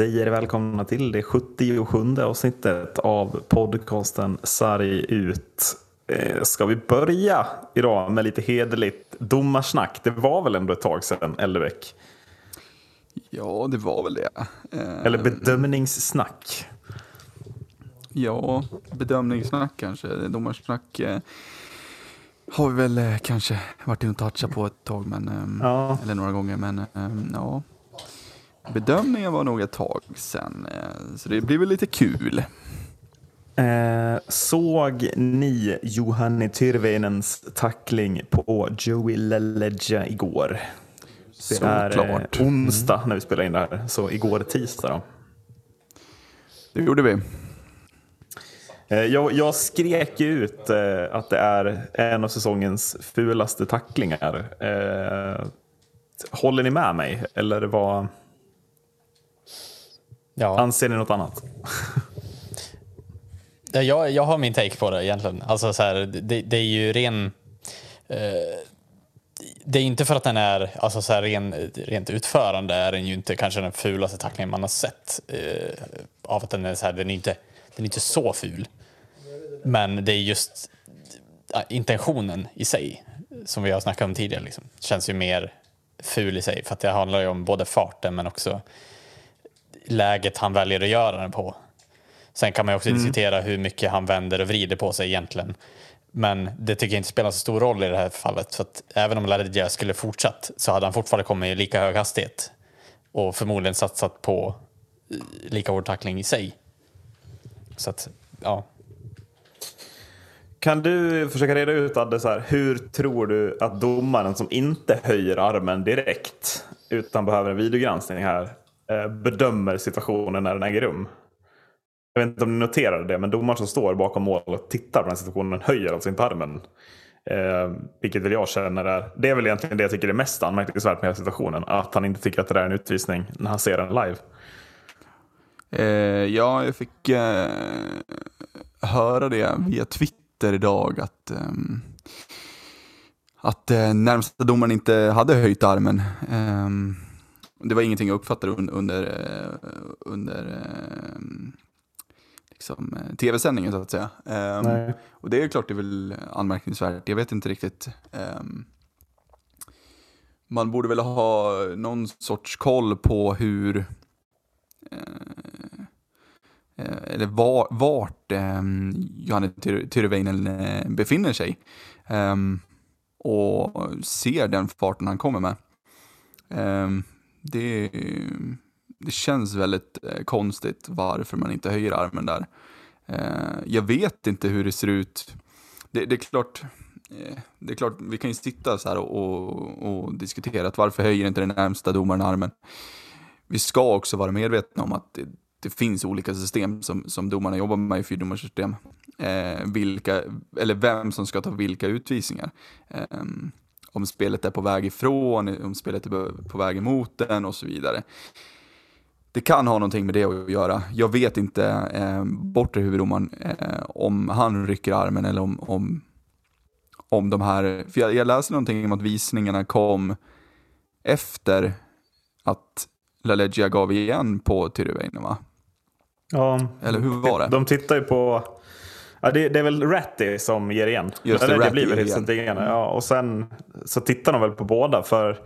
säger välkomna till det 77 avsnittet av podcasten Sarg ut. Eh, ska vi börja idag med lite hederligt domarsnack? Det var väl ändå ett tag sedan, Ellebäck? Ja, det var väl det. Eh, Eller bedömningssnack? Ja, bedömningssnack kanske. Domarsnack eh, har vi väl kanske varit inne och touchat på ett tag, men, ja. eller några gånger. Men ja, bedömningen var nog ett tag sedan, eh, så det blir väl lite kul. Eh, såg ni Johanni Tyrveinens tackling på Joey Leleja igår? Det så är klart. onsdag mm. när vi spelar in det här, så igår tisdag. Då. Det gjorde vi. Eh, jag, jag, skrek ut eh, att det är en av säsongens fulaste tacklingar. Eh, håller ni med mig? Eller vad? Ja. Anser ni något annat? jag, jag har min take på det egentligen. Alltså så här, det, det, är ju ren... Eh, det är inte för att den är, alltså så här, ren, rent utförande är den ju inte kanske den fulaste tacklingen man har sett. Eh, av att den är så här, den är inte, den är inte så ful. Men det är just intentionen i sig, som vi har snackat om tidigare, liksom, känns ju mer ful i sig. För att det handlar ju om både farten men också läget han väljer att göra den på. Sen kan man ju också mm. diskutera hur mycket han vänder och vrider på sig egentligen. Men det tycker jag inte spelar så stor roll i det här fallet. För att även om Ladja skulle fortsatt så hade han fortfarande kommit i lika hög hastighet. Och förmodligen satsat på eh, lika hård tackling i sig. Så att, ja. Kan du försöka reda ut Adde, så här, hur tror du att domaren som inte höjer armen direkt utan behöver en videogranskning här Eh, bedömer situationen när den äger rum? Jag vet inte om ni noterade det, men domaren som står bakom målet och tittar på den situationen höjer alltså inte armen. Eh, vilket väl jag känner är, det är väl egentligen det jag tycker är mest anmärkningsvärt med hela situationen. Att han inte tycker att det där är en utvisning när han ser den live. Eh, ja, jag fick eh, höra det via Twitter idag att, eh, att eh, närmsta domaren inte hade höjt armen. Ehm, Ehm, det var ingenting jag uppfattade under, under, eh, under ehm, liksom, eh, tv-sändningen så att säga. Um, och det är klart det är väl anmärkningsvärt, jag vet inte riktigt. Um, man borde väl ha någon sorts koll på hur, uh, eller var, vart um, Johanne Tyrväinen befinner sig. Um, och ser den farten han kommer med. Um, det, det känns väldigt eh, konstigt varför man inte höjer armen där. Eh, jag vet inte hur det ser ut. Det, det är klart, eh, det är klart, vi kan ju sitta så här och, och, och, diskutera att varför höjer inte den närmsta domaren armen? Vi ska också vara medvetna om att det, det finns olika system som, som domarna jobbar med i fyrdomarsystem. Eh, vilka, eller vem som ska ta vilka utvisningar. Eh, om spelet är på väg ifrån, om spelet är på väg emot den och så vidare det kan ha någonting med det att göra. Jag vet inte, eh, bortre huvuddomaren, eh, om han rycker armen eller om, om, om de här, för jag, jag läste någonting om att visningarna kom efter att LaLeggia gav igen på Tyrväinen va? Ja, eller hur var det? De tittar ju på, ja, det, det är väl Ratty som ger igen. Just det, det blir väl igen. Ja, och sen så tittar de väl på båda för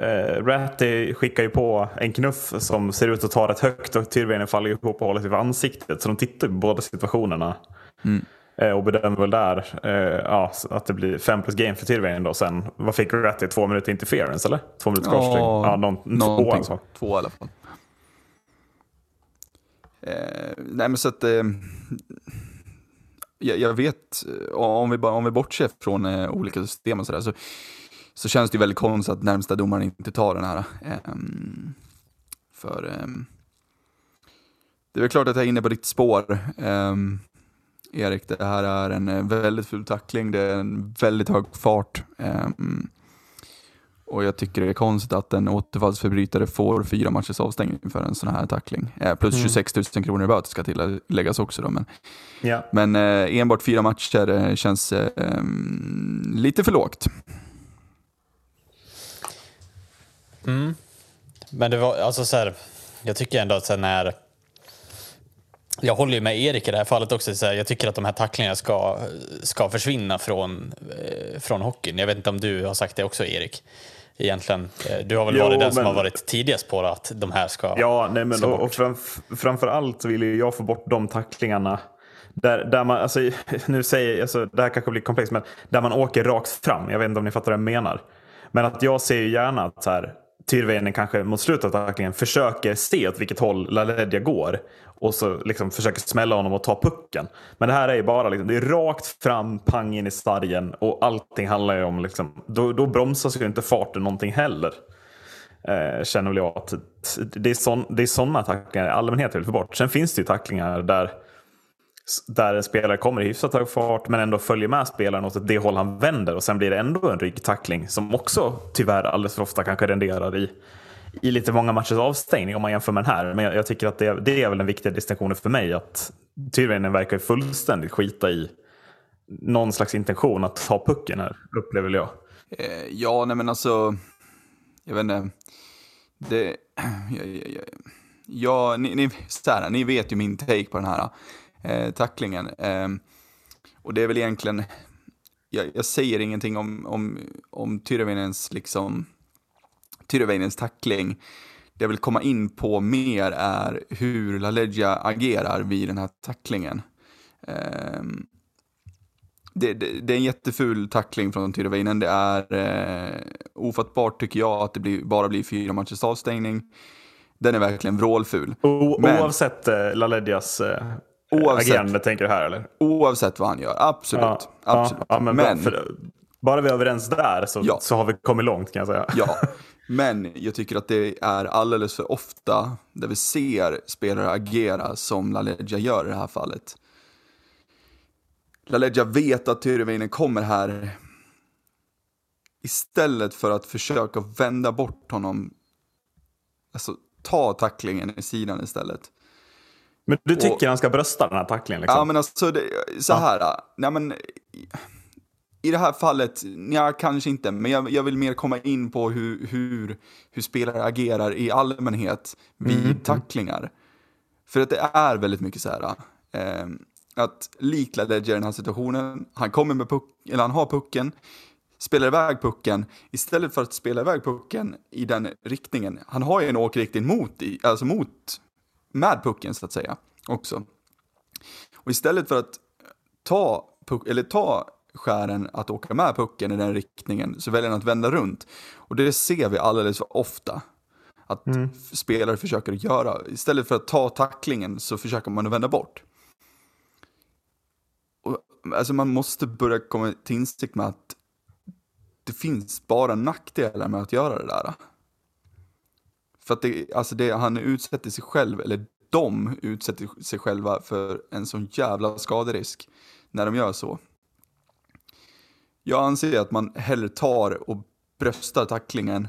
Uh, Ratty skickar ju på en knuff som ser ut att ta rätt högt och Tyrväinen faller ihop och håller sig för ansiktet. Så de tittar på båda situationerna. Mm. Uh, och bedömer väl där uh, ja, att det blir 5 plus game för Tyrväinen då. Sen, vad fick Ratty? Två minuter interference eller? Två minuter korsning? Ja, någon, två alltså. Två i alla fall. nej men så att jag, jag, vet, eh, om vi, bara, om vi bortser från eh, olika system och sådär så så känns det ju väldigt konstigt att närmsta domaren inte tar den här. Eh, för eh, det är väl klart att jag är inne på ditt spår. Ehm, Erik, det här är en eh, väldigt ful tackling, det är en väldigt hög fart. Ehm, och jag tycker det är konstigt att en återfallsförbrytare får fyra matchers avstängning för en sån här tackling. Eh, plus mm. 26 000 kronor i böter ska tilläggas också. Då, men ja. men eh, enbart fyra matcher eh, känns eh, lite för lågt. Mm. Men det var alltså så här, jag tycker ändå att sen när jag håller ju med Erik i det här fallet också. Så här, jag tycker att de här tacklingarna ska, ska försvinna från, eh, från hockeyn. Jag vet inte om du har sagt det också, Erik? Egentligen. Eh, du har väl Jo, varit den som men- har varit tidigast på att de här ska, Ja, nej, men, ska och, och fram, framför allt vill jag få bort de tacklingarna där, där man, alltså, nu säger alltså, det här kanske blir komplext, men där man åker rakt fram. Jag vet inte om ni fattar vad jag menar. Men att jag ser ju gärna att så här, Tyrväinen kanske mot slutet av tacklingen försöker se åt vilket håll LaLedja går och så liksom försöker smälla honom och ta pucken. Men det här är ju bara liksom, det är rakt fram, pang in i sargen och allting handlar ju om, liksom, då, då bromsas ju inte farten någonting heller. Eh, känner väl jag att det är, sån, det är sådana tacklingar i allmänhet jag vill få bort. Sen finns det ju tacklingar där, där en spelare kommer i hyfsat hög fart men ändå följer med spelaren åt det håll han vänder och sen blir det ändå en ryggtackling som också tyvärr alldeles för ofta kanske renderar i, i lite många matchers avstängning om man jämför med den här. Men jag, jag tycker att det, det är väl den viktiga distinktionen för mig att Tyrväinen verkar fullständigt skita i någon slags intention att ta pucken här, upplever jag. Eh, ja, nej men alltså, jag vet inte. Det, ja, ja, ja, ja ni, ni, så här, ni vet ju min take på den här eh, tacklingen. Eh, och det är väl egentligen, jag, jag säger ingenting om, om, om Tyrväinens liksom, Tyrväinens tackling. Det jag vill komma in på mer är hur LaLeggia agerar vid den här tacklingen. Ehm, det, det, det är en jätteful tackling från Tyrväinen. Det är eh, ofattbart tycker jag att det blir, bara blir fyra matchers avstängning. Den är verkligen vrålful. O, Men- Oavsett eh, LaLedjas eh, Oavsett. agerande tänker du här eller? Oavsett vad han gör, absolut. absolut. Ja, ja, men, men, För, bara vi är överens där så, Ja. så har vi kommit långt kan jag säga. ja, men jag tycker att det är alldeles för ofta där vi ser spelare agera som LaLeggia gör i det här fallet. LaLeggia vet att Tyrväinen kommer här istället för att försöka vända bort honom, alltså ta tacklingen i sidan istället. Men du tycker Och- han ska brösta den här tacklingen? Liksom? Ja, men alltså, det, så här. Nej, men, i- det här fallet, ja, kanske inte, men jag, jag vill mer komma in på hur, hur, hur spelare agerar i allmänhet vid tacklingar. För att det är väldigt mycket så här, eh, att likt Ledger i den här situationen, han kommer med puck, eller han har pucken, spelar iväg pucken, istället för att spela iväg pucken i den riktningen, han har ju en åkriktning mot, i, alltså mot, med pucken så att säga, också. Och istället för att ta, puck, eller ta skären att åka med pucken i den riktningen så väljer han att vända runt. Och det ser vi alldeles för ofta. Att f- spelare försöker göra. Istället för att ta tacklingen så försöker man att vända bort. Och, alltså man måste börja komma till insikt med att det finns bara nackdelar med att göra det där. För att det, alltså det, han utsätter sig själv, eller de utsätter sig själva för en sån jävla skaderisk när de gör så. Jag anser att man hellre tar och bröstar tacklingen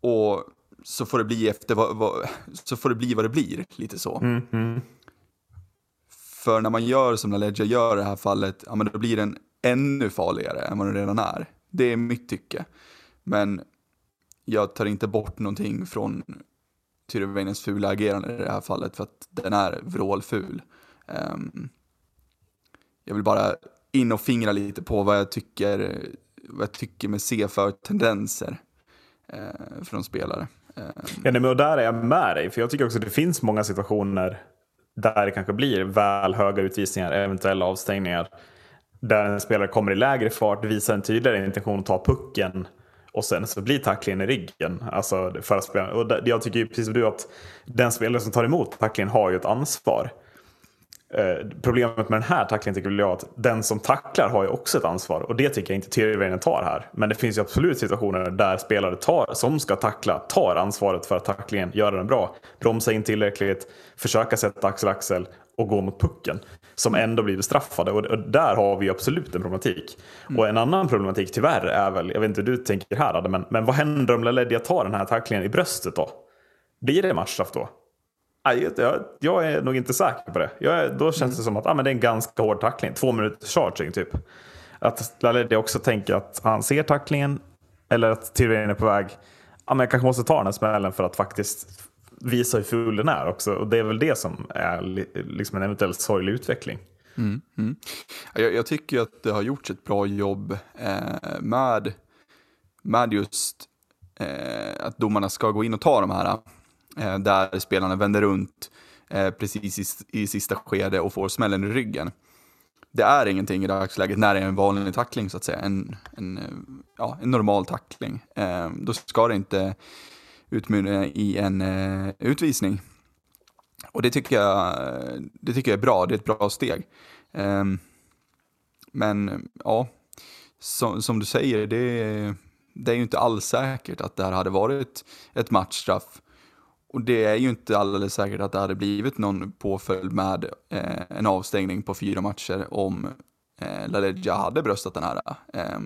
och så får det bli efter vad, vad, så får det bli vad det blir, lite så. Mm, mm. För när man gör som LaLeggia gör i det här fallet, ja men då blir den ännu farligare än vad den redan är. Det är mitt tycke. Men jag tar inte bort någonting från Tyrväinens fula agerande i det här fallet för att den är vrålful. Um, jag vill bara in och fingra lite på vad jag tycker, vad jag tycker med se för tendenser eh, uh, från spelare. Um, Ja, nej, men och där är jag med dig, för jag tycker också att det finns många situationer där det kanske blir väl höga utvisningar, eventuella avstängningar. Där en spelare kommer i lägre fart, visar en tydligare intention att ta pucken och sen så blir tacklingen i ryggen. Alltså för spelaren. Och det, jag tycker ju precis som du att den spelare som tar emot tacklingen har ju ett ansvar. Eh, problemet med den här tacklingen tycker jag jag att den som tacklar har ju också ett ansvar och det tycker jag inte Tyrväinen tar här. Men det finns ju absolut situationer där spelare tar, som ska tackla tar ansvaret för att tacklingen, göra den bra. Bromsa in tillräckligt, försöka sätta axel-axel och gå mot pucken. Som ändå blir bestraffade och, och där har vi absolut en problematik. Och en annan problematik tyvärr är väl, jag vet inte hur du tänker här Adde, men, men vad händer om LaLedja tar den här tacklingen i bröstet då? Blir det matchstraff då? Jag, jag är nog inte säker på det. Jag då känns det som att ah, men det är en ganska hård tackling. Två minuters charging typ. Att LaLedja också tänker att han ser tacklingen eller att Tyrén är på väg. Ja, men jag kanske måste ta den här smällen för att faktiskt visa hur ful den är också. Och det är väl det som är liksom en eventuellt sorglig utveckling. Mm, mm. Jag, jag, tycker att det har gjorts ett bra jobb eh, med, med just eh, att domarna ska gå in och ta de här, eh, där spelarna vänder runt eh, precis i, i sista skede och får smällen i ryggen. Det är ingenting i dagsläget när det är en vanlig tackling så att säga, en, en, ja, en normal tackling. Eh, då ska det inte utmynna i en eh, utvisning. Och det tycker, jag, det tycker jag är bra, det är ett bra steg. Um, men ja, som, som, du säger, det, det är ju inte alls säkert att det här hade varit ett matchstraff. Och det är ju inte alldeles säkert att det hade blivit någon påföljd med eh, en avstängning på fyra matcher om eh, LaLeggia hade bröstat den här. Eh,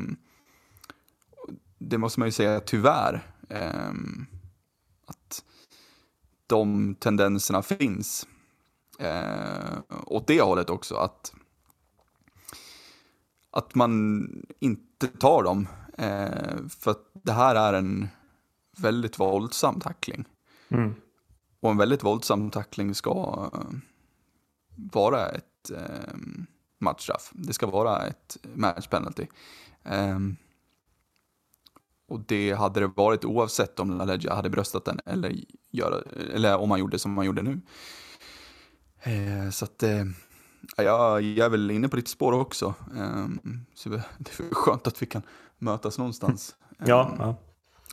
det måste man ju säga tyvärr. Um, de tendenserna finns. Eh, åt det hållet också, att, att man inte tar dem. Eh, för att det här är en väldigt våldsam tackling. Mm. Och en väldigt våldsam tackling ska vara ett eh, matchstraff. Det ska vara ett match penalty. Eh, och det hade det varit oavsett om LaLeggia hade bröstat den eller, göra, eller om man gjorde som man gjorde nu. Eh, så att eh, jag, jag är väl inne på ditt spår också. Eh, så det är skönt att vi kan mötas någonstans. ja, ja.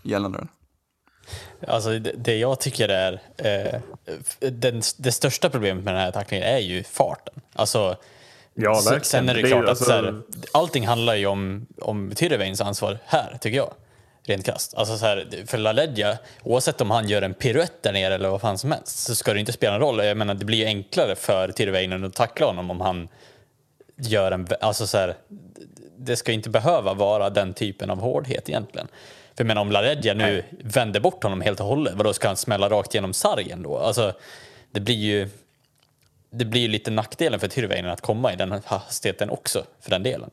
Gällande den. Alltså det, det jag tycker är eh, den, det största problemet med den här tacklingen är ju farten. Alltså, ja, verkligen. Sen är det, det klart att alltså... så här, allting handlar ju om, om Tyrveins ansvar här, tycker jag. Rent krasst. Alltså så här, för LaLeggia, oavsett om han gör en piruett där nere eller vad fan som helst, så ska det inte spela någon roll. Jag menar, det blir ju enklare för Tyrveinen att tackla honom om han gör en... Alltså så här, det ska inte behöva vara den typen av hårdhet egentligen. För jag menar, om LaReggia nu Nej. vänder bort honom helt och hållet, vadå ska han smälla rakt genom sargen då? Alltså, det blir ju det blir ju lite nackdelen för Tyrväinen att komma i den hastigheten också, för den delen.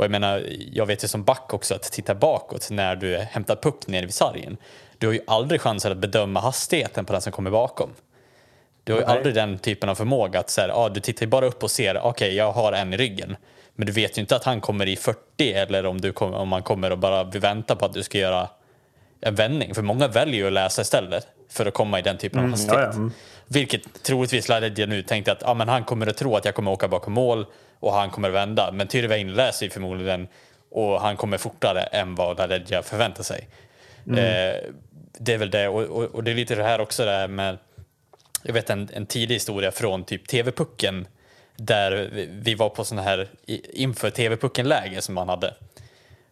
Och jag menar, jag vet ju som back också att titta bakåt när du hämtar puck ner vid sargen. Du har ju aldrig chansen att bedöma hastigheten på den som kommer bakom. Du har ju Nej. aldrig den typen av förmåga att så här, ah, du tittar ju bara upp och ser, okej okay, jag har en i ryggen. Men du vet ju inte att han kommer i 40 eller om, du kom, om han kommer och bara vänta på att du ska göra en vändning. För många väljer ju att läsa istället för att komma i den typen av mm, hastighet. Ja, ja. Mm. Vilket troligtvis LaReggia nu tänkte att ah, men han kommer att tro att jag kommer åka bakom mål och han kommer vända. Men Tyrväin läser ju förmodligen och han kommer fortare än vad LaReggia förväntar sig. Mm. Eh, det är väl det och, och, och, det är lite det här också där med jag vet en, en tidig historia från typ TV-pucken där vi var på sån här inför TV-pucken-läge som man hade.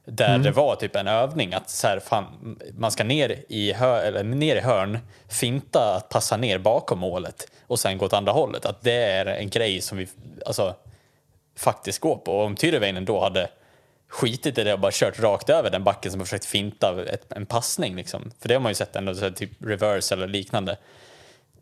Där mm. det var typ en övning att så här, fan, man ska ner i, hör, eller ner i hörn, finta att passa ner bakom målet och sen gå åt andra hållet. Att det är en grej som vi alltså, faktiskt går på. Och om Tyrväinen då hade skitit i det och bara kört rakt över den backen som har försökt finta ett, en passning. Liksom. För det har man ju sett ändå, så typ reverse eller liknande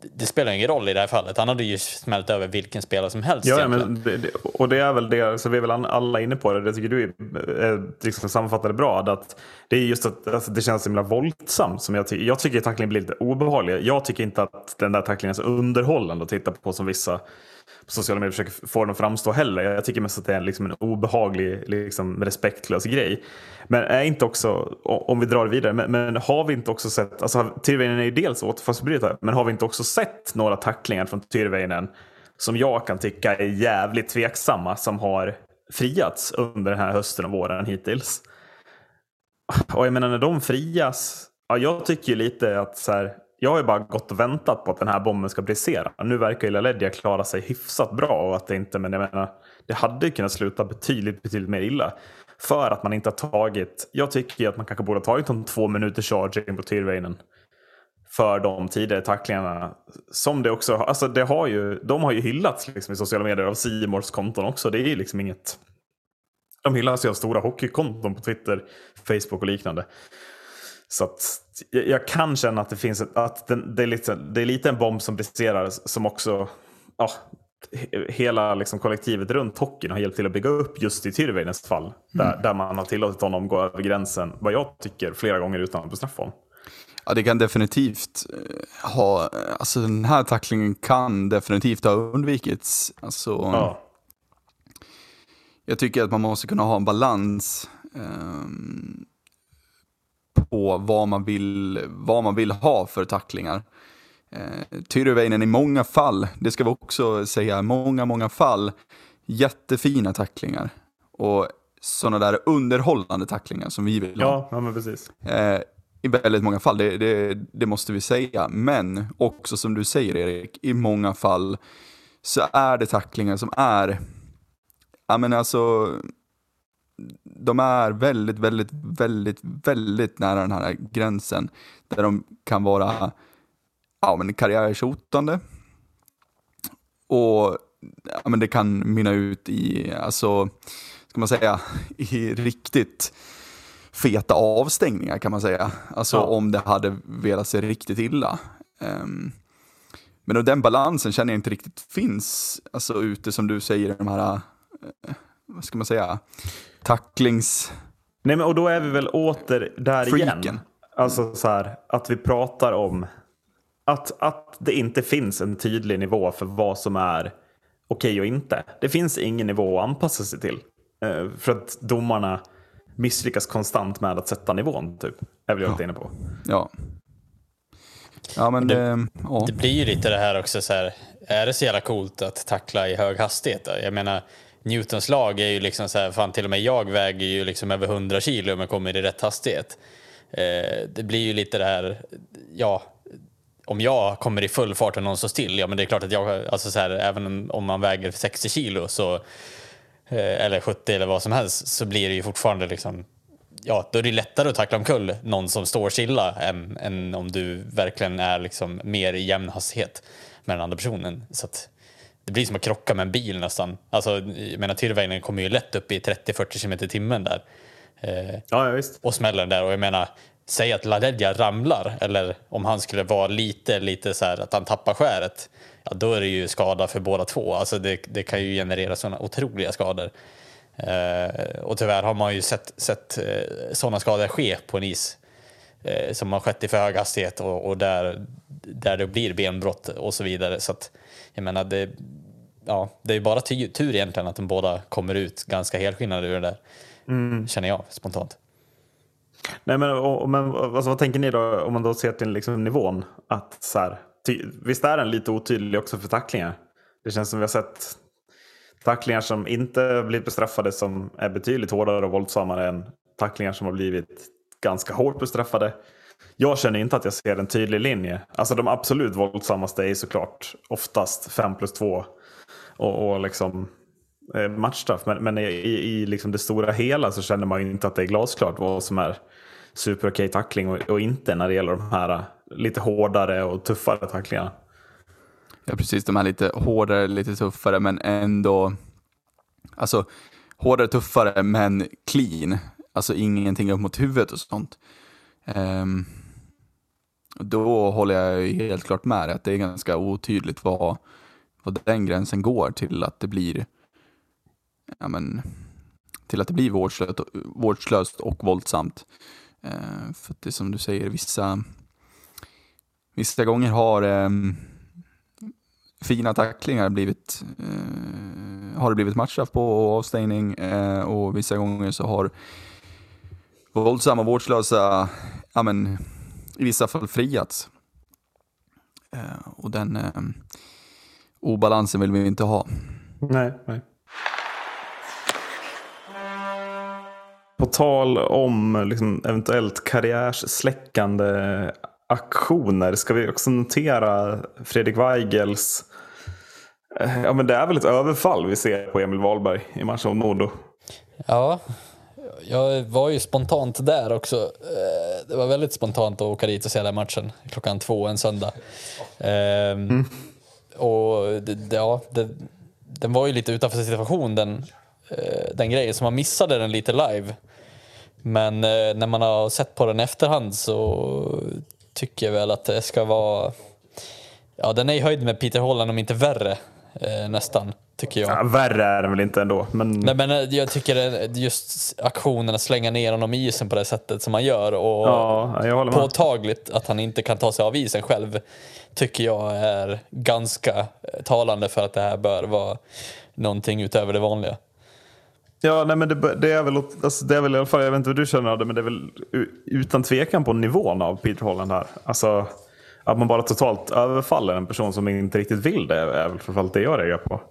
det spelar ingen roll i det här fallet. Han hade ju smält över vilken spelare som helst. Ja, men det, och det är väl det, så vi är väl alla inne på det. Det tycker du är, liksom sammanfattar det bra. Att det är just att alltså, det känns så himla våldsamt. Som jag, ty jag tycker att tacklingen blir lite obehaglig. Jag tycker inte att den där tacklingen är så underhållande att titta på som vissa på sociala medier försöker få den att framstå heller. Jag tycker mest att det är liksom en obehaglig, liksom respektlös grej. Men är inte också, om vi drar vidare, men, men har vi inte också sett, alltså Tyrväinen är ju dels återfallsförbrytare, men har vi inte också sett några tacklingar från Tyrväinen som jag kan tycka är jävligt tveksamma som har friats under den här hösten och våren hittills. Och jag menar när de frias, ja, jag tycker ju lite att så här, jag har ju bara gått och väntat på att den här bomben ska brisera. Nu verkar ju LaLedia klara sig hyfsat bra och att det inte, men jag menar, det hade kunnat sluta betydligt, betydligt mer illa. För att man inte har tagit, jag tycker ju att man kanske borde ha tagit en två minuters charging på Tyrväinen. För de tidigare tacklingarna. Som det också, alltså det har ju, de har ju hyllats liksom i sociala medier av Simors konton också. Det är ju liksom inget, de hyllas ju av stora hockeykonton på Twitter, Facebook och liknande. Så att jag kan känna att det finns att det, är lite, det är lite en bomb som briserar som också ja, hela liksom kollektivet runt hockeyn har hjälpt till att bygga upp just i Tyrväinens fall. Mm. Där, där man har tillåtit honom gå över gränsen, vad jag tycker, flera gånger utan att bestraffa honom. Ja, det kan definitivt eh, ha, alltså den här tacklingen kan definitivt ha undvikits. Alltså, Ja. Jag tycker att man måste kunna ha en balans ehm, på vad man, vill, vad man vill ha för tacklingar. Eh, Tyrväinen i många fall, det ska vi också säga, många, många fall, jättefina tacklingar. Och sådana där underhållande tacklingar som vi vill ha. Ja, ja men precis. Eh, I väldigt många fall, det, det, det måste vi säga. Men också som du säger Erik, i många fall så är det tacklingar som är, ja men alltså, de är väldigt, väldigt, väldigt, väldigt nära den här gränsen. Där de kan vara ja, men karriärshotande. Och ja, men det kan mynna ut i, alltså, ska man säga, i riktigt feta avstängningar kan man säga. Alltså Ja. om det hade velat sig riktigt illa. Ehm, men då den balansen känner jag inte riktigt finns, alltså ute som du säger, de här, eh, vad ska man säga, tacklings... Nej, men och då är vi väl åter där Freaken. igen. Alltså så här, att vi pratar om att, att det inte finns en tydlig nivå för vad som är okej och inte. Det finns ingen nivå att anpassa sig till. Eh, för att domarna misslyckas konstant med att sätta nivån, typ. Är väl jag lite inne på. Ja. Ja men det, ja. Det blir ju lite det här också så här, är det så jävla coolt att tackla i hög hastighet? Då? Jag menar, Newtons lag är ju liksom så här, fan till och med jag väger ju liksom över 100 kilo om jag kommer i rätt hastighet. Eh, det blir ju lite det här, ja, om jag kommer i full fart och någon står still, ja men det är klart att jag, alltså så här, även om man väger 60 kilo så, eh, eller 70 eller vad som helst, så blir det ju fortfarande liksom ja, då är det lättare att tackla omkull någon som står stilla än, än om du verkligen är liksom mer i jämn hastighet med den andra personen. Så att det blir som att krocka med en bil nästan. Alltså, jag menar, Tyrväinen kommer ju lätt upp i 30-40 km i timmen där. Eh, Ja, ja visst. och smäller där. Och jag menar, säg att LaDeglia ramlar, eller om han skulle vara lite, lite så här att han tappar skäret, ja, då är det ju skada för båda två. Alltså det, det kan ju generera sådana otroliga skador. Eh, och tyvärr har man ju sett, sett eh, sådana skador ske på en is eh, som har skett i för hög hastighet och, och där, där det blir benbrott och så vidare. Så att, jag menar, det, ja, det är ju bara tur egentligen att de båda kommer ut ganska helskinnade ur det där. Känner jag spontant. Nej, men, och, men alltså, vad tänker ni då om man då ser till liksom, nivån? Att, så här, ty, visst är den lite otydlig också för tacklingar? Det känns som vi har sett tacklingar som inte blivit bestraffade som är betydligt hårdare och våldsammare än tacklingar som har blivit ganska hårt bestraffade. Jag känner inte att jag ser en tydlig linje. Alltså de absolut våldsammaste är såklart oftast 5 plus 2 och, och liksom eh, matchstraff. Men, men i, i, liksom det stora hela så känner man ju inte att det är glasklart vad som är superokej tackling och, och inte när det gäller de här eh, lite hårdare och tuffare tacklingarna. Ja, precis. De här lite hårdare, lite tuffare, men ändå... Alltså, hårdare, tuffare, men clean. Alltså ingenting upp mot huvudet och sånt. Um, då håller jag ju helt klart med dig att det är ganska otydligt vad, vad den gränsen går till att det blir ja, men, till att det blir vårdslöst, vårdslöst och våldsamt. Eh, för att det är som du säger, vissa, vissa gånger har eh, fina tacklingar blivit, eh, har det blivit matchstraff på och avstängning eh, och vissa gånger så har våldsamma vårdslösa, ja men i vissa fall friats. Eh, och den eh, obalansen vill vi inte ha. Nej, nej. På tal om liksom, eventuellt karriärssläckande aktioner ska vi också notera Fredrik Weigels eh, Ja men det är väl ett överfall vi ser på Emil Wahlberg i matchen mot Modo. Ja, jag var ju spontant där också. Eh, Det var väldigt spontant att åka dit och se den matchen klockan två en söndag. Ehm, och det, ja, det, den var ju lite utanför situation den, eh, den grejen, så man missade den lite live. Men eh, när man har sett på den i efterhand så tycker jag väl att det ska vara... Ja, den är i höjd med Peter Holland om inte värre, nästan. tycker jag. Ja, värre är den väl inte ändå. Men... Nej, men eh, jag tycker just aktionen att slänga ner honom i isen på det sättet som han gör och Ja, påtagligt att han inte kan ta sig av isen själv tycker jag är ganska eh, talande för att det här bör vara någonting utöver det vanliga. Ja, nej, men det, det, är väl, alltså, det är väl i alla fall, jag vet inte hur du känner det, men det är väl utan tvekan på nivån av Peter Holland här. Alltså, att man bara totalt överfaller en person som inte riktigt vill det är väl framförallt det jag reagerar på.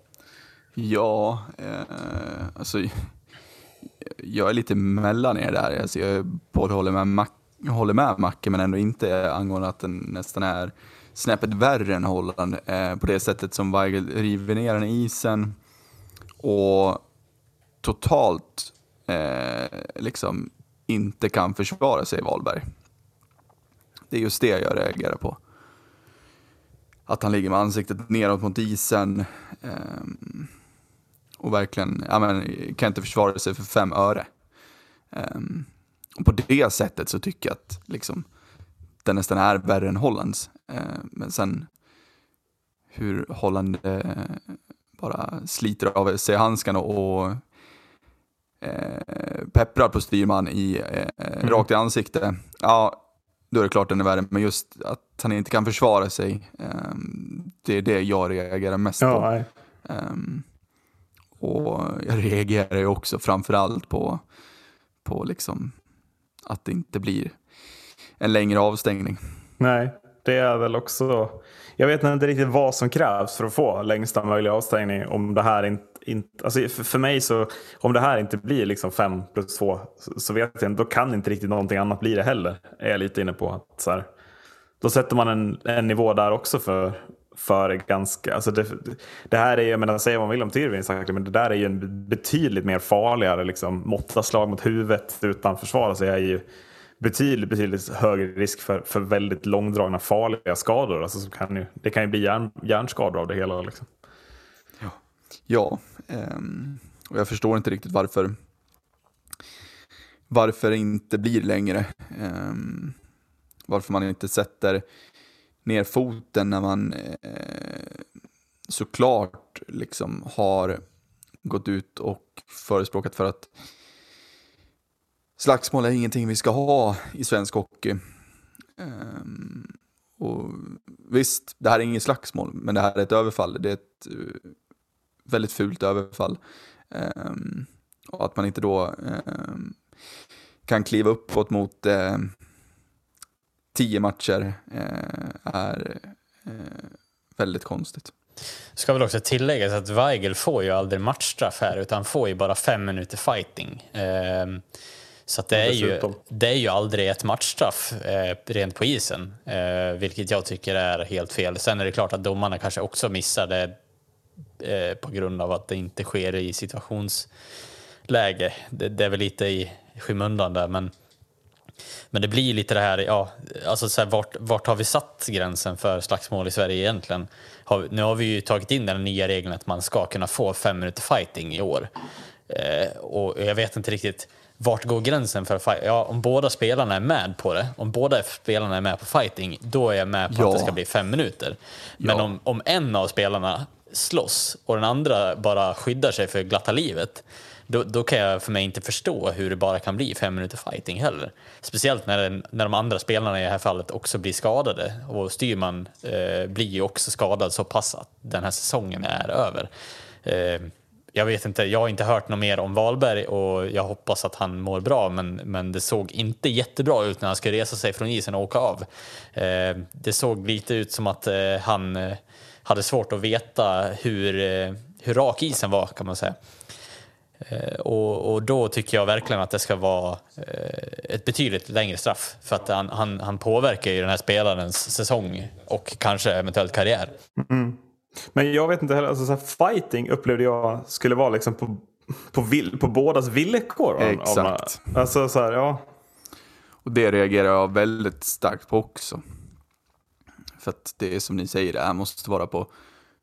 Ja, eh, alltså jag är lite mellan er där. Alltså, jag både håller med, Mac håller med Macke men ändå inte angående att den nästan är snäppet värre än Holland. Eh, på det sättet som Weigel river ner den i isen och totalt eh, liksom inte kan försvara sig Wahlberg. Det är just det jag reagerar på. Att han ligger med ansiktet neråt mot isen. Um, och verkligen ja, men, kan inte försvara sig för fem öre. Um, och på det sättet så tycker jag att liksom, den nästan är värre än Hollands. Uh, men sen hur Holland uh, bara sliter av sig handskarna och uh, pepprar på styrman i, mm. rakt i ansiktet. Ja, då är det klart den är värre. Men just att han inte kan försvara sig, um, det är det jag reagerar mest ja, på. Um, och jag reagerar ju också framförallt på, på liksom att det inte blir en längre avstängning. Nej, det är väl också... Jag vet inte riktigt vad som krävs för att få längsta möjliga avstängning. Om det här inte, inte, alltså för, för mig så, om det här inte blir liksom 5 plus 2 så, så, vet jag inte, då kan inte riktigt någonting annat bli det heller. Är jag lite inne på. Att så här, då sätter man en, en nivå där också för, för ganska... Alltså det, det här är, jag menar, säga vad man vill om Tyrvin men det där är ju en betydligt mer farligare liksom, måtta slag mot huvudet utan försvar. Alltså jag är ju betydligt, betydligt högre risk för, för väldigt långdragna farliga skador. Alltså, som kan ju, det kan ju bli hjärn, hjärnskador av det hela. Liksom. Ja, ehm, och jag förstår inte riktigt varför varför det inte blir längre. Ehm, varför man inte sätter ner foten när man eh, såklart liksom har gått ut och förespråkat för att slagsmål är ingenting vi ska ha i svensk hockey. Ehm, och visst, det här är inget slagsmål, men det här är ett överfall. Det är ett eh, väldigt fult överfall. Um, och att man inte då um, kan kliva uppåt mot uh, tio matcher uh, är väldigt konstigt. Ska väl också tilläggas att Weigel får ju aldrig matchstraff här utan får ju bara fem minuter fighting. Så det, är ju, det är ju aldrig ett matchstraff eh, rent på isen, eh, vilket jag tycker är helt fel. Sen är det klart att domarna kanske också missar det eh, på grund av att det inte sker i situationsläge. Det, det är väl lite i skymundan där, men, men det blir lite det här, ja, alltså så här, vart, vart har vi satt gränsen för slagsmål i Sverige egentligen? Har, nu har vi ju tagit in den nya regeln att man ska kunna få fem minuter fighting i år. Eh, och jag vet inte riktigt vart går gränsen för fight? Ja, om båda spelarna är med på det, om båda spelarna är med på fighting, då är jag med på ja. att det ska bli fem minuter. Men ja. om, om en av spelarna slåss och den andra bara skyddar sig för glatta livet, då, då kan jag för mig inte förstå hur det bara kan bli fem minuter fighting heller. Speciellt när, den, när de andra spelarna i det här fallet också blir skadade och Styrman eh, blir ju också skadad så pass att den här säsongen är över. Eh, jag vet inte, jag har inte hört något mer om Wahlberg och jag hoppas att han mår bra men, men det såg inte jättebra ut när han skulle resa sig från isen och åka av. Eh, det såg lite ut som att eh, han eh, hade svårt att veta hur, eh, hur rak isen var kan man säga. Eh, och, och, då tycker jag verkligen att det ska vara eh, ett betydligt längre straff för att han, han, han påverkar ju den här spelarens säsong och kanske eventuellt karriär. Mm. Men jag vet inte heller, alltså, så här, fighting upplevde jag skulle vara liksom på, på, vill, på bådas villkor. Exakt. Alltså, så här, ja. Och det reagerar jag väldigt starkt på också. För att det är som ni säger, det måste vara på,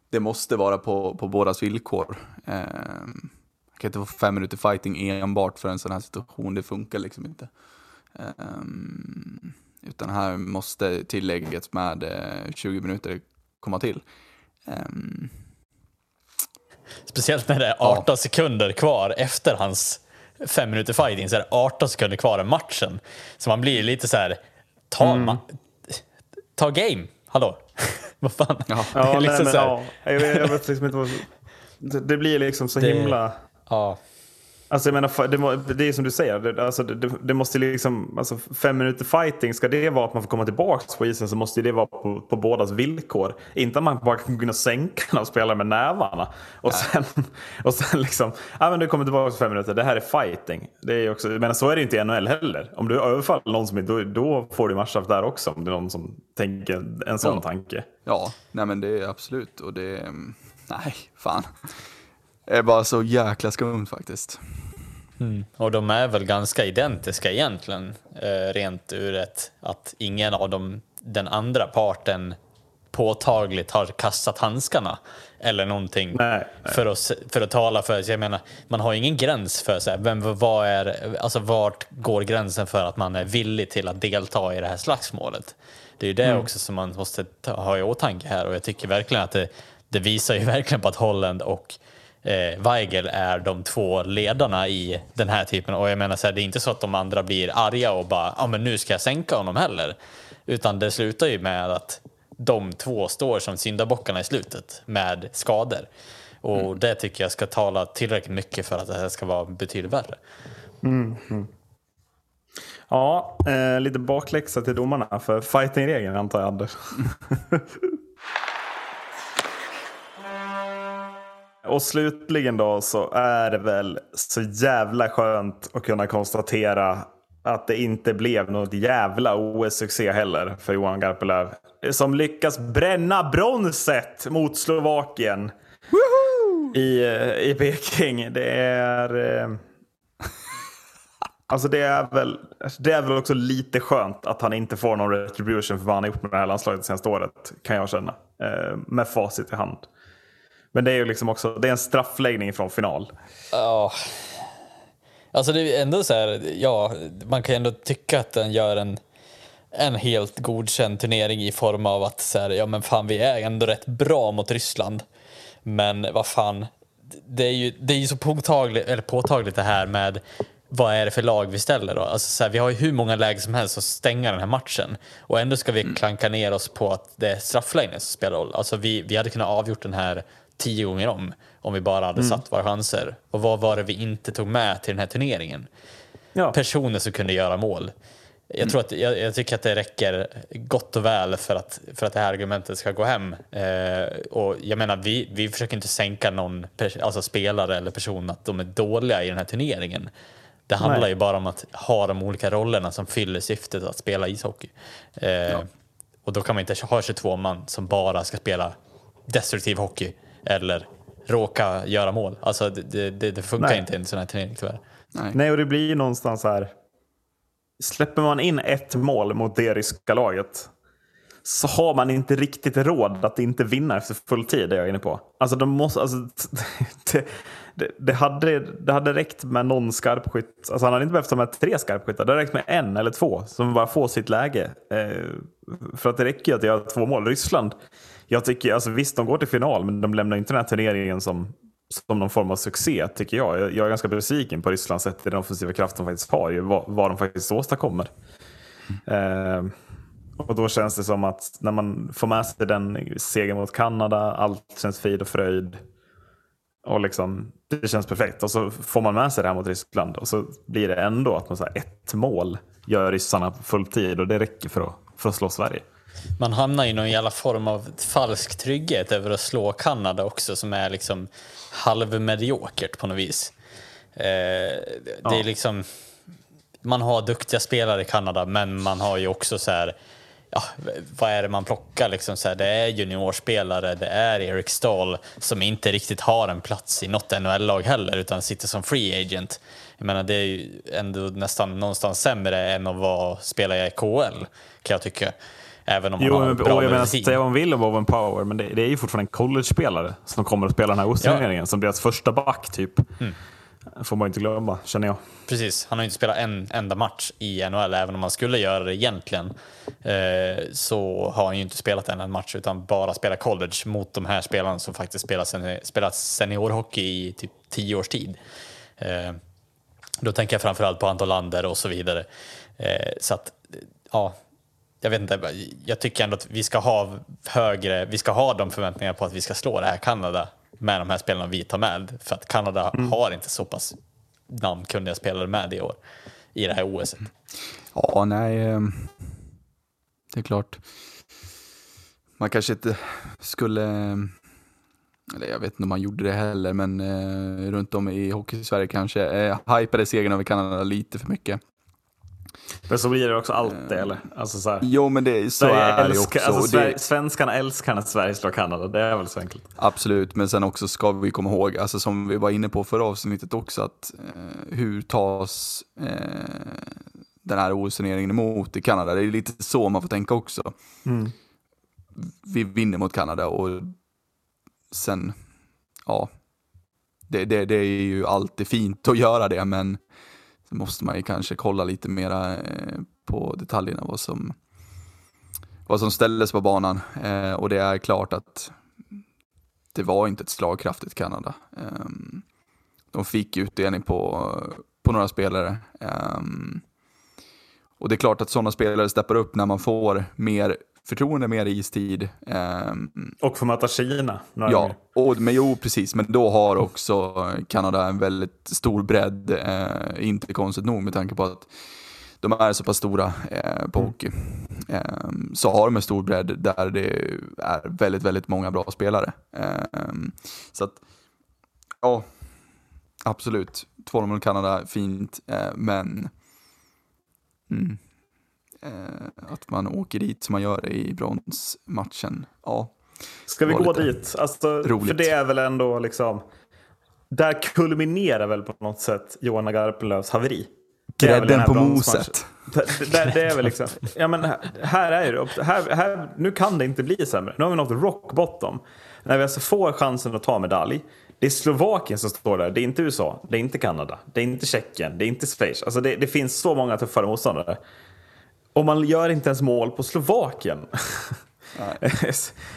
det måste vara på, på bådas villkor. Eh, jag kan inte få fem minuter fighting enbart för en sån här situation, det funkar liksom inte. Eh, utan här måste tillägget med eh, 20 minuter komma till. Um, Speciellt när det är 18 sekunder kvar efter hans fem minuter fighting så är det 18 sekunder kvar i matchen. Så man blir lite så här, ta, Mm. ta game, hallå? Vad fan? Ja. Det är Ja, liksom nej, men, så här, ja, jag, vet, jag vet liksom inte vad... Det, det blir liksom så Det- himla... ja. Alltså jag menar, det, må- det är som du säger, det, alltså, det, det- måste liksom, alltså fem minuter fighting, ska det vara att man får komma tillbaka på isen så måste det vara på, på bådas villkor. Inte att man bara kan och sänka och spela med nävarna. Och sen, och sen liksom, ja men du kommer tillbaka på fem minuter, det här är fighting. Det är också, men så är det inte i NHL heller. Om du överfaller någon som är, då, då får du matchstraff där också. Om det är någon som tänker en sån Ja. tanke. Ja, nej men det är absolut och det, nej, fan. Det är bara så jäkla skumt faktiskt. Och de är väl ganska identiska egentligen, eh, rent ur ett att ingen av dem, den andra parten påtagligt har kastat handskarna eller någonting Nej, nej. För, att, för att tala för sig. Jag menar, man har ingen gräns för så här, vem, vad är, alltså vart går gränsen för att man är villig till att delta i det här slagsmålet? Det är ju det också som man måste ta, ha i åtanke här och jag tycker verkligen att det, det visar ju verkligen på att Holland och eh, Weigel är de två ledarna i den här typen. Och jag menar så här, det är inte så att de andra blir arga och bara, ja men nu ska jag sänka honom heller. Utan det slutar ju med att de två står som syndabockarna i slutet med skador. Och det tycker jag ska tala tillräckligt mycket för att det här ska vara betydligt värre. Ja, eh, lite bakläxa till domarna för fighting-regeln antar jag Anders. Och slutligen då så är det väl så jävla skönt att kunna konstatera att det inte blev något jävla OS-succé heller för Johan Garpenlöv. Som lyckas bränna bronset mot Slovakien i, eh, i Peking. Det är... Eh, Alltså det är, väl, det är väl också lite skönt att han inte får någon retribution för vad han har gjort med det här landslaget det senaste året. Kan jag känna. Eh, med facit i hand. Men det är ju liksom också det är en straffläggning från final. Ja. Alltså det är ändå så här, ja, man kan ju ändå tycka att den gör en, en helt godkänd turnering i form av att så här, ja men fan vi är ändå rätt bra mot Ryssland. Men vad fan, det är ju, det är ju så påtagligt, eller påtagligt det här med vad är det för lag vi ställer då? Alltså så här, vi har ju hur många lägen som helst att stänga den här matchen och ändå ska vi klanka ner oss på att det är straffläggningen som spelar roll. Alltså vi, vi hade kunnat avgjort den här tio gånger om om vi bara hade satt våra chanser. Och vad var det vi inte tog med till den här turneringen? Ja. Personer som kunde göra mål. Jag, tror att, jag, jag tycker att det räcker gott och väl för att, för att det här argumentet ska gå hem. Eh, och jag menar, vi, vi försöker inte sänka någon alltså spelare eller person att de är dåliga i den här turneringen. Det handlar Nej. ju bara om att ha de olika rollerna som fyller syftet att spela ishockey. Eh, Och då kan man inte ha 22 man som bara ska spela destruktiv hockey eller råka göra mål. Alltså det, det, det funkar Nej. inte i en sån här turnering tyvärr. Nej. Nej, och det blir någonstans här. Släpper man in ett mål mot det ryska laget så har man inte riktigt råd att inte vinna efter full tid, det är jag inne på. Alltså, de måste, alltså, det, det, det, hade, det hade räckt med någon skarpskytt. Alltså, han hade inte behövt ha med tre skarpskyttar. Det hade räckt med en eller två som bara får sitt läge. Eh, för att det räcker ju att göra två mål. Ryssland, jag tycker, alltså, visst de går till final, men de lämnar inte den här turneringen som, som någon form av succé, tycker jag. Jag, jag är ganska besviken på Rysslands sätt i den offensiva kraft de faktiskt har, ju, vad, vad de faktiskt åstadkommer. Eh, och då känns det som att när man får med sig den segern mot Kanada, allt känns frid och fröjd. Och liksom, det känns perfekt. Och så får man med sig det här mot Ryssland och så blir det ändå att man så ett mål gör ryssarna på full tid och det räcker för att, för att slå Sverige. Man hamnar i någon jävla form av falsk trygghet över att slå Kanada också som är liksom halvmediokert på något vis. Eh, det är liksom, man har duktiga spelare i Kanada men man har ju också så här, ja, vad är det man plockar liksom så här, det är juniorspelare, det är Eric Stahl som inte riktigt har en plats i något NHL-lag heller utan sitter som free agent. Jag menar det är ju ändå nästan någonstans sämre än att vara, spela i KL kan jag tycka. Även om Jo, har men, en bra och jag menar, man vill om Owen Power, men det, det är ju fortfarande en college-spelare som kommer att spela den här OS-turneringen som deras första back typ. får man inte glömma, känner jag. Precis, han har inte spelat en enda match i NHL, även om han skulle göra det egentligen. Eh, så har han ju inte spelat en enda match, utan bara spelat college mot de här spelarna som faktiskt spelat, sen, spelat seniorhockey i typ tio års tid. Eh, då tänker jag framförallt på Anton Lander och så vidare. Eh, så att, ja, jag vet inte, jag tycker ändå att vi ska ha högre, vi ska ha de förväntningarna på att vi ska slå det här Kanada med de här spelarna vi tar med. För att Kanada mm. har inte så pass namnkunniga spelare med i år i det här OS. Ja, nej, ehm, det är klart. Man kanske inte skulle, eller jag vet inte om man gjorde det heller, men eh, runt om i Hockey-Sverige kanske eh, hypade segern över Kanada lite för mycket. Men så blir det också alltid, eller? Alltså så här, jo, men det, så är det också. Alltså, Sverige, svenskarna älskar när Sverige slår Kanada, det är väl så enkelt. Absolut, men sen också ska vi komma ihåg, alltså som vi var inne på förra avsnittet också, att eh, hur tas eh, den här OS-turneringen emot i Kanada? Det är lite så man får tänka också. Mm. Vi vinner mot Kanada och sen, ja, det, det, det är ju alltid fint att göra det, men måste man ju kanske kolla lite mera eh, på detaljerna vad som, vad som ställdes på banan. Eh, och det är klart att det var inte ett slagkraftigt Kanada. Ehm, de fick utdelning på, på några spelare. Ehm, och det är klart att sådana spelare steppar upp när man får mer förtroende, mer istid. Um, och få möta Kina. Ja, och, men jo precis, men då har också Kanada en väldigt stor bredd, uh, inte konstigt nog med tanke på att de är så pass stora uh, på mm. hockey. Um, så har de en stor bredd där det är väldigt, väldigt många bra spelare. Um, så att, ja, absolut. 2 mot Kanada, fint, uh, men mm, eh, att man åker dit som man gör i bronsmatchen. Ja, Ska vi gå dit? Alltså, roligt. För det är väl ändå liksom... Där kulminerar väl på något sätt Johanna Garpenlövs haveri. Grädden på moset. Det, det, det, är väl liksom, ja men här, är det, här, här, nu kan det inte bli sämre. Nu har vi nått rock bottom. När vi alltså får chansen att ta medalj. Det är Slovakien som står där, det är inte USA, det är inte Kanada, det är inte Tjeckien, det är inte Schweiz. Alltså det, det finns så många tuffare motståndare. Och man gör inte ens mål på Slovakien.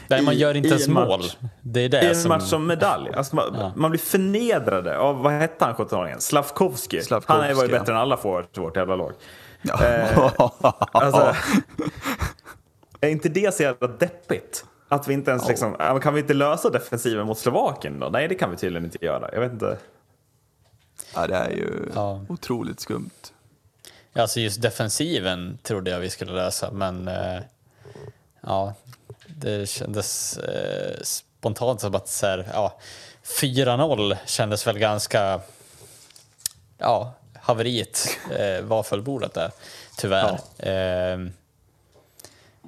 Nej, man gör inte ens mål. Det är det I en som... match som medalj. Alltså man, ja. man blir förnedrade av, vad hette han 17-åringen? Slavkovski. Han var ju bättre än alla forwards i vårt jävla lag. Ja. Eh, alltså, är inte det så jävla deppigt? Att vi inte ens liksom, kan vi inte lösa defensiven mot Slovakien då? Nej, det kan vi tydligen inte göra. Jag vet inte. Ja, det är ju ja. otroligt skumt. Alltså just defensiven trodde jag vi skulle lösa, men eh, ja, det kändes eh, spontant som att så här, ja, 4-0 kändes väl ganska, ja, haveriet eh, var fullbordat där, tyvärr. Ja. Eh,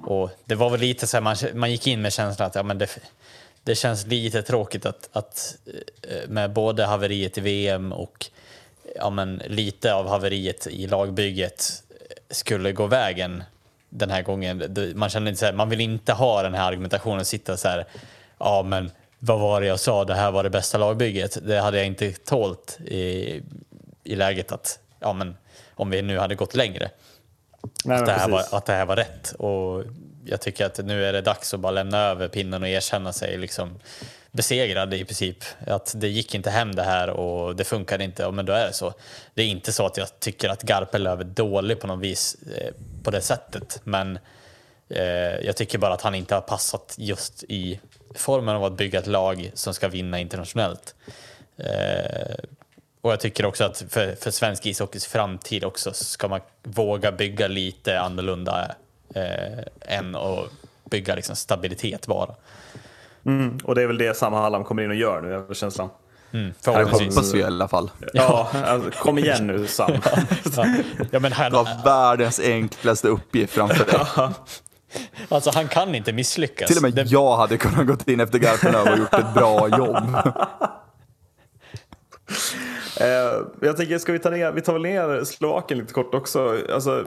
och det var väl lite så här, man, man gick in med känslan att ja, men det, det känns lite tråkigt att, att eh, med både haveriet i VM och ja, men, lite av haveriet i lagbygget skulle gå vägen den här gången. Man känner inte så här, man vill inte ha den här argumentationen, sitta så här, ja men vad var det jag sa, det här var det bästa lagbygget. Det hade jag inte tålt i, i läget att, ja men om vi nu hade gått längre. Nej, att, det här var, att det här var rätt. Och jag tycker att nu är det dags att bara lämna över pinnen och erkänna sig liksom besegrad i princip. Att det gick inte hem det här och det funkade inte, ja, men då är det så. Det är inte så att jag tycker att Garpenlöv är dålig på något vis eh, på det sättet, men eh, jag tycker bara att han inte har passat just i formen av att bygga ett lag som ska vinna internationellt. Eh, och jag tycker också att för, för svensk ishockeys framtid också ska man våga bygga lite annorlunda eh, än att bygga liksom stabilitet bara. Mm, och det är väl det Sam Hallam kommer in och gör nu, är känslan. Mm, hoppas vi i alla fall. Ja, alltså, kom igen nu Sam. ja. Ja, men han... Du har världens enklaste uppgift framför dig. Ja. Alltså han kan inte misslyckas. Till och med det... jag hade kunnat gå in efter Garpenlöv och gjort ett bra jobb. Eh, jag tänker, ska vi ta ner, vi tar väl ner Slovakien lite kort också. Alltså,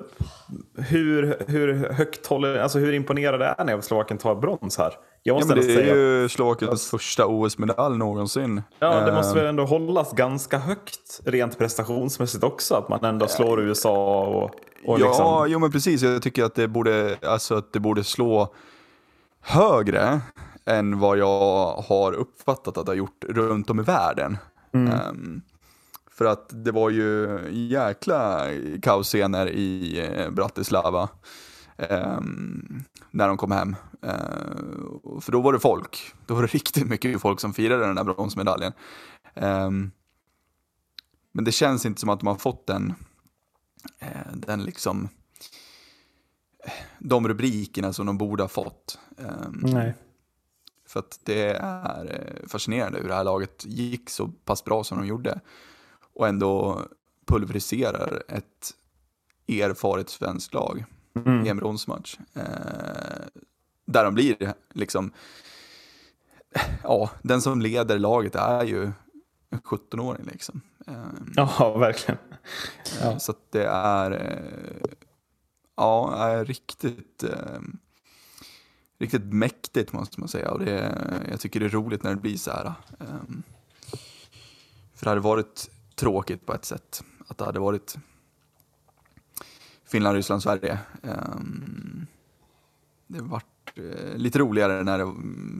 hur, hur högt håller, alltså hur imponerade är ni av Slovakien tar brons här? Jag måste ja, det är säga. ju Slovakiens första OS-medalj någonsin. Ja, det måste väl ändå hållas ganska högt rent prestationsmässigt också, att man ändå slår USA och, och Ja, liksom... jo men precis. Jag tycker att det borde, alltså, att det borde slå högre än vad jag har uppfattat att det har gjort runt om i världen. Mm. Um, för att det var ju jäkla kaosscener i eh, Bratislava um, när de kom hem. Uh, för då var det folk, då var det riktigt mycket folk som firade den där bronsmedaljen. Um, men det känns inte som att de har fått den, uh, den liksom, de rubrikerna som de borde ha fått. Um, Nej. För att det är eh, fascinerande hur det här laget gick så pass bra som de gjorde. Och ändå pulveriserar ett erfaret svenskt lag mm. i en bronsmatch. Eh, där de blir liksom, ja, den som leder laget är ju en 17-åring liksom. Eh, ja, verkligen. Ja. Så att det är, eh, ja, är riktigt, eh, riktigt mäktigt måste man säga. Och det, jag tycker det är roligt när det blir så här. Um, för det hade varit tråkigt på ett sätt. Att det hade varit Finland, Ryssland, Sverige. Um, det vart uh, lite roligare när det,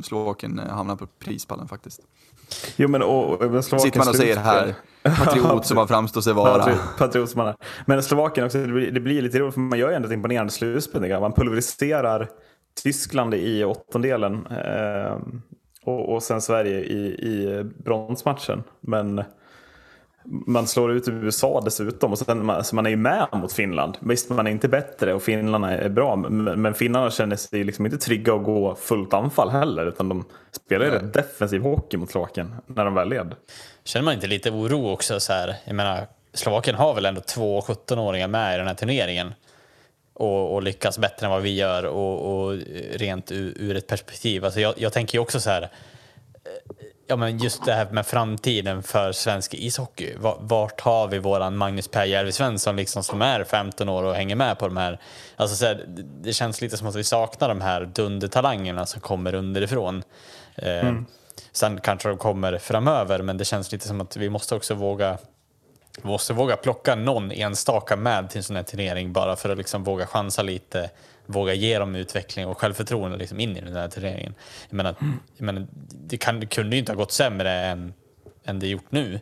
Slovakien hamnade på prispallen faktiskt. Jo, men, och, och Sitter man och säger här, patriot som man framstår sig vara. Patriot som man är. Men Slovakien också, det blir, det blir lite roligt för man gör ju ändå ett imponerande slutspel. Man pulveriserar Tyskland i åttondelen eh, och, och sen Sverige i, i bronsmatchen. Men man slår ut USA dessutom och sen man, så man är ju med mot Finland. Visst, man är inte bättre och finnarna är bra, men, men finnarna känner sig liksom inte trygga att gå fullt anfall heller, utan de spelar ju rätt defensiv hockey mot Slovakien när de väl led. Känner man inte lite oro också så här? Jag menar, Slovakien har väl ändå två 17-åringar med i den här turneringen och, och, lyckas bättre än vad vi gör och, och rent ur, ur, ett perspektiv. Alltså jag, jag tänker ju också så här, ja men just det här med framtiden för svensk ishockey. Vart har vi våran Magnus Per Järvi Svensson liksom som är 15 år och hänger med på de här, alltså så här, det känns lite som att vi saknar de här dundertalangerna som kommer underifrån. Eh, mm. Sen kanske de kommer framöver men det känns lite som att vi måste också våga måste våga plocka någon enstaka med till en sån här turnering bara för att liksom våga chansa lite, våga ge dem utveckling och självförtroende liksom in i den här turneringen. Jag menar, mm. jag menar, det, kan, det kunde ju inte ha gått sämre än, än det gjort nu.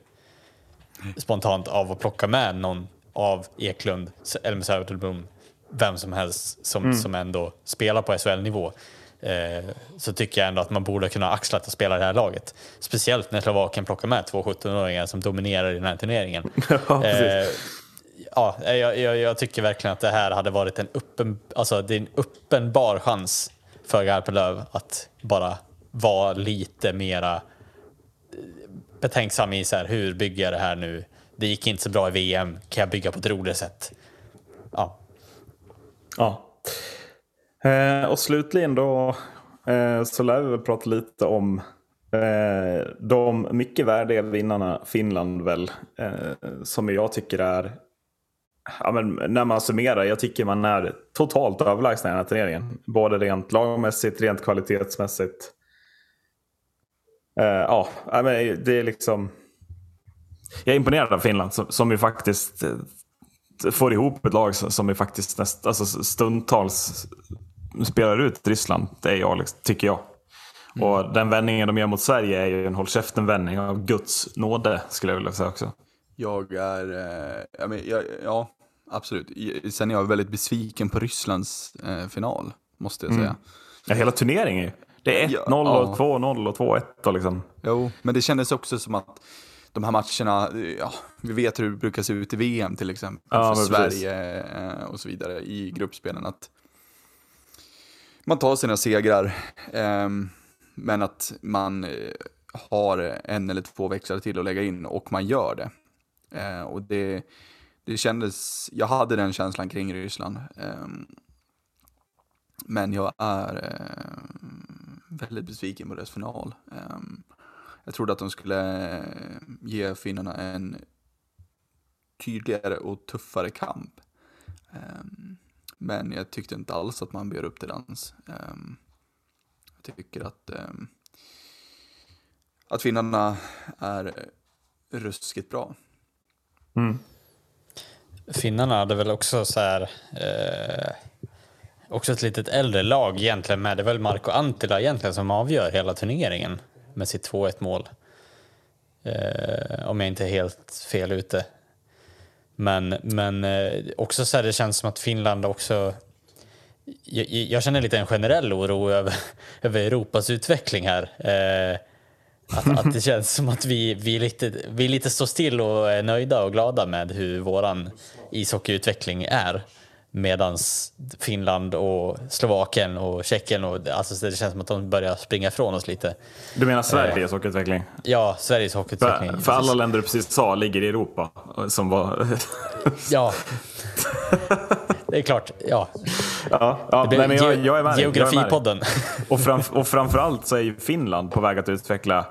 Spontant av att plocka med någon av Eklund, Elmer Söderblom, vem som helst som, mm. som ändå spelar på SHL-nivå så tycker jag ändå att man borde kunna axla att spela det här laget. Speciellt när Slovakien plockar med två 17-åringar som dominerar i den här turneringen. ja, eh, ja, jag, jag, jag, tycker verkligen att det här hade varit en, uppen, alltså, det är en uppenbar chans för Garpenlöv att bara vara lite mera eh, betänksam i så här, hur bygger jag det här nu? Det gick inte så bra i VM, kan jag bygga på ett roligare sätt? Ja. Ja. Eh, och slutligen då eh, så lär vi väl prata lite om eh, de mycket värdiga vinnarna Finland väl. Eh, som jag tycker är, ja, men när man summerar, jag tycker man är totalt överlägsna i den här turneringen. Både rent lagmässigt, rent kvalitetsmässigt. Eh, ja, men det är liksom... Jag är imponerad av Finland som, som ju faktiskt eh, får ihop ett lag som är faktiskt näst, alltså stundtals spelar ut Ryssland, det är jag, liksom, tycker jag. Mm. Och den vändningen de gör mot Sverige är ju en håll käften-vändning av Guds nåde, skulle jag vilja säga också. Jag är, eh, jag jag, ja, absolut. Sen är jag väldigt besviken på Rysslands eh, final, måste jag säga. Mm. Ja, hela turneringen Det är 1-0 ja, och 2-0 och 2-1 liksom. Jo, men det kändes också som att de här matcherna, ja, vi vet hur det brukar se ut i VM till exempel, ja, för Sverige eh, och så vidare i gruppspelen. Att man tar sina segrar, eh, men att man eh, har en eller två växlar till att lägga in och man gör det. Eh, och det, det kändes, jag hade den känslan kring Ryssland. Eh, men jag är eh, väldigt besviken på deras final. Ehm, jag trodde att de skulle eh, ge finnarna en tydligare och tuffare kamp. Ehm, Ehm, men jag tyckte inte alls att man bjöd upp till dans. Um, jag tycker att, um, att finnarna är ruskigt bra. Mm. Finnarna hade väl också så här, eh, också ett litet äldre lag egentligen med. Det är väl Marco Antila egentligen som avgör hela turneringen med sitt 2-1 mål. Eh, om jag inte är helt fel ute. Men, men eh, också så här, det känns som att Finland också... Jag, jag känner lite en generell oro över, över Europas utveckling här. Eh, att, att det känns som att vi, vi, lite, vi lite står still och är nöjda och glada med hur våran ishockeyutveckling är. Medan Finland och Slovakien och Tjeckien, och, alltså det känns som att de börjar springa ifrån oss lite. Du menar Sveriges hockeyutveckling? Ja, Sveriges hockeyutveckling. För, för alla länder du precis sa ligger i Europa. Som var... ja, det är klart. Ja. Ja, ja nej, men jag, jag är med Geografipodden. Och, fram, och framförallt så är ju Finland på väg att utveckla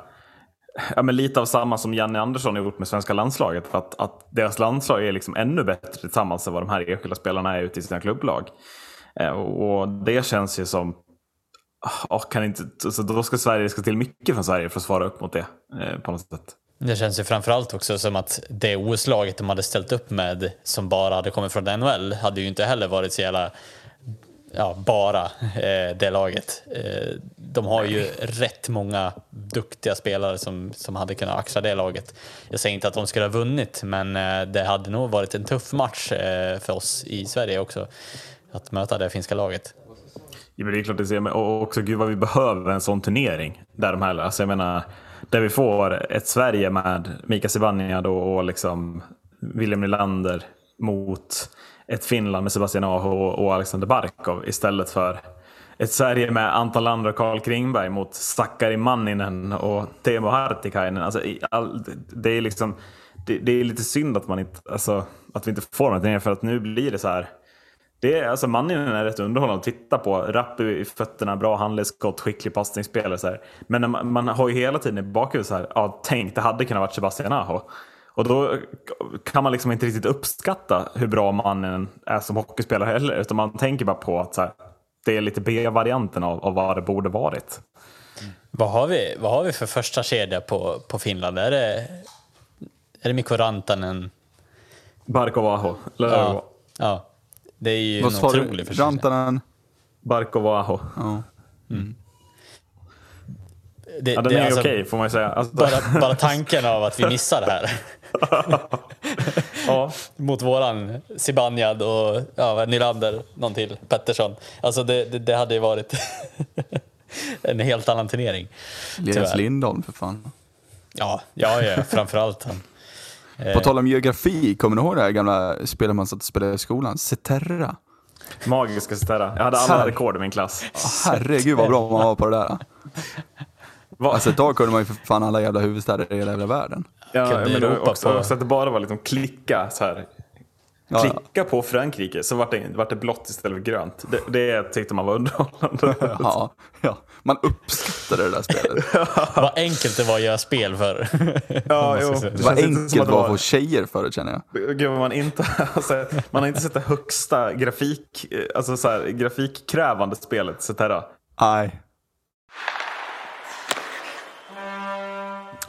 ja, men lite av samma som Janne Andersson har gjort med svenska landslaget. Att, att deras landslag är liksom ännu bättre tillsammans än vad de här enskilda spelarna är ute i sina klubblag. Eh, och det känns ju som... Oh, kan inte, alltså, då ska Sverige ska till mycket från Sverige för att svara upp mot det eh, på något sätt. Det känns ju framförallt också som att det OS-laget de hade ställt upp med som bara hade kommit från NHL hade ju inte heller varit så jävla ja, bara eh, det laget. Eh, de har ju rätt många duktiga spelare som, som hade kunnat axla det laget. Jag säger inte att de skulle ha vunnit, men eh, det hade nog varit en tuff match eh, för oss i Sverige också att möta det finska laget. Ja, men det är klart det ser, men också gud vad vi behöver en sån turnering. Där de här, alltså jag menar, där vi får ett Sverige med Mika Zibanejad och, och liksom William Nylander mot ett Finland med Sebastian Aho och Alexander Barkov istället för ett Sverige med Anton Lander och Karl Kringberg mot Sakari Manninen och Teemu Hartikainen. Alltså, det, är liksom, det, det, är lite synd att, man inte, alltså, att vi inte får någonting för att nu blir det så här. Det är, alltså Manninen är rätt underhållande att titta på. Rapp i fötterna, bra handledsskott, skicklig passningsspelare. Men man, man, har ju hela tiden i bakhuvudet så här, ja, tänk det hade kunnat vara Sebastian Aho. Och då kan man liksom inte riktigt uppskatta hur bra mannen är som hockeyspelare heller. Utan man tänker bara på att här, det är lite B-varianten av, av vad det borde varit. Mm. Vad, har vi, vad har vi för första kedja på, på Finland? Är det, är det Mikko Rantanen? Barkov Aho. Ja, ja, det är ju vad en otrolig första Rantanen? Barkov Aho. Ja. Mm. Det, ja, den det, är alltså, okej får man ju säga. Alltså, bara, bara tanken av att vi missar det här. ja. Mot våran Zibanejad och ja, Nylander, någon till, Pettersson. Alltså det, det, det hade ju varit en helt annan turnering. Linus Lindholm för fan. Ja, ja, ja framförallt han. På tal om geografi, kommer ni ihåg det här gamla spelet man satt och spelade i skolan? Ceterra. Magiska Ceterra. Jag hade alla rekord i min klass. Herregud vad bra man var på det där. Alltså ett tag kunde man ju för fan alla jävla huvudstäder i hela jävla världen. Ja, men det också, på... så att det bara var liksom klicka så här. Klicka ja. på Frankrike så vart det, vart det blått istället för grönt. Det, det tyckte man var underhållande. ja, ja, man uppskattade det där spelet. Vad enkelt det var att göra spel för. ja, jo. Vad enkelt det var att få tjejer förut känner jag. Gud, man, inte, alltså, man har inte sett det högsta grafik, alltså, så här, grafikkrävande spelet. Så Nej.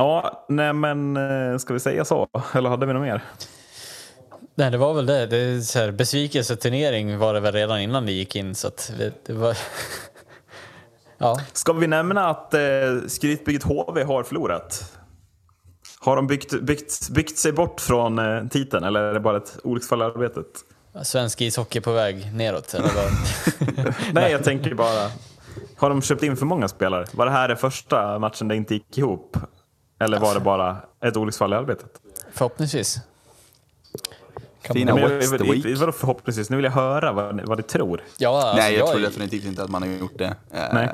Ja, nej men eh, ska vi säga så? Eller hade vi något mer? Nej, det var väl det. det är så här, besvikelseturnering var det väl redan innan vi gick in. Så att det var... ja. Ska vi nämna att eh, skrytbygget HV har förlorat? Har de byggt, byggt, byggt sig bort från eh, titeln eller är det bara ett olycksfall i arbetet? Svensk ishockey på väg neråt? Eller vad? Nej, jag tänker bara. Har de köpt in för många spelare? Var det här det första matchen det inte gick ihop? Eller var det bara ett olycksfall i arbetet? Förhoppningsvis. Fina West the Week. Vadå förhoppningsvis? Nu vill jag höra vad vad ni tror. Ja, alltså, Nej, jag, jag tror definitivt inte att man har gjort det. Eh, Nej.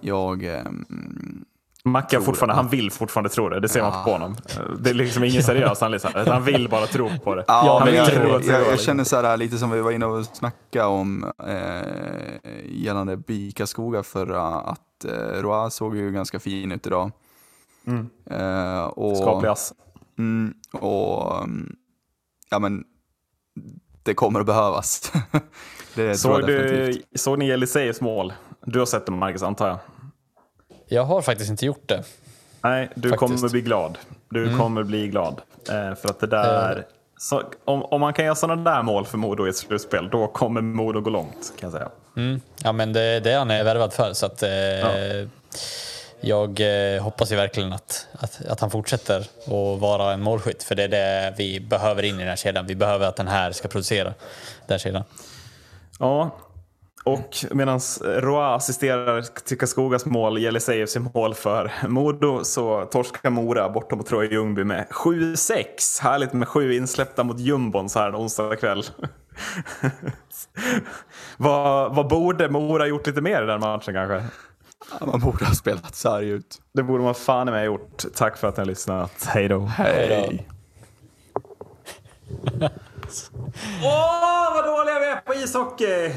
Jag... Um, Macka fortfarande, han vill fortfarande tro det. Det ser ja. man på honom. Det är liksom ingen seriös anledning. Han vill bara tro på det. Ja, men jag, jag, jag, jag, känner så här, lite som vi var inne och snackade om eh, gällande Bika Skoga förra, att eh, Roa såg ju ganska fin ut idag. Mm. Uh, och, Skaplig ass. Mm, och ja men det kommer att behövas. det såg, du, såg ni Eliseus mål? Du har sett det Marcus antar jag? Jag har faktiskt inte gjort det. Nej, du Faktiskt. kommer bli glad. Du kommer bli glad. Eh, för att det där... Så, om, om man kan göra sådana där mål för Modo i ett slutspel, då kommer Modo gå långt kan jag säga. Mm. Ja, men det, det är han är värvad för. Så att, eh, jag eh, hoppas ju verkligen att, att, att han fortsätter att vara en målskytt. För det är det vi behöver in i den här kedjan. Vi behöver att den här ska producera den här kedjan. Ja, och medan Roa assisterar till Karlskogas mål, Jelisejevs mål för Modo, så torskar Mora borta mot Troja Ljungby med 7-6. Härligt med sju insläppta mot jumbon så här en onsdag kväll. vad, vad borde Mora gjort lite mer i den matchen kanske? Man borde ha spelat sarg ut. Det borde man fan i mig gjort. Tack för att ni har lyssnat. Hej då. Hej! Åh, vad dåliga vi är på ishockey!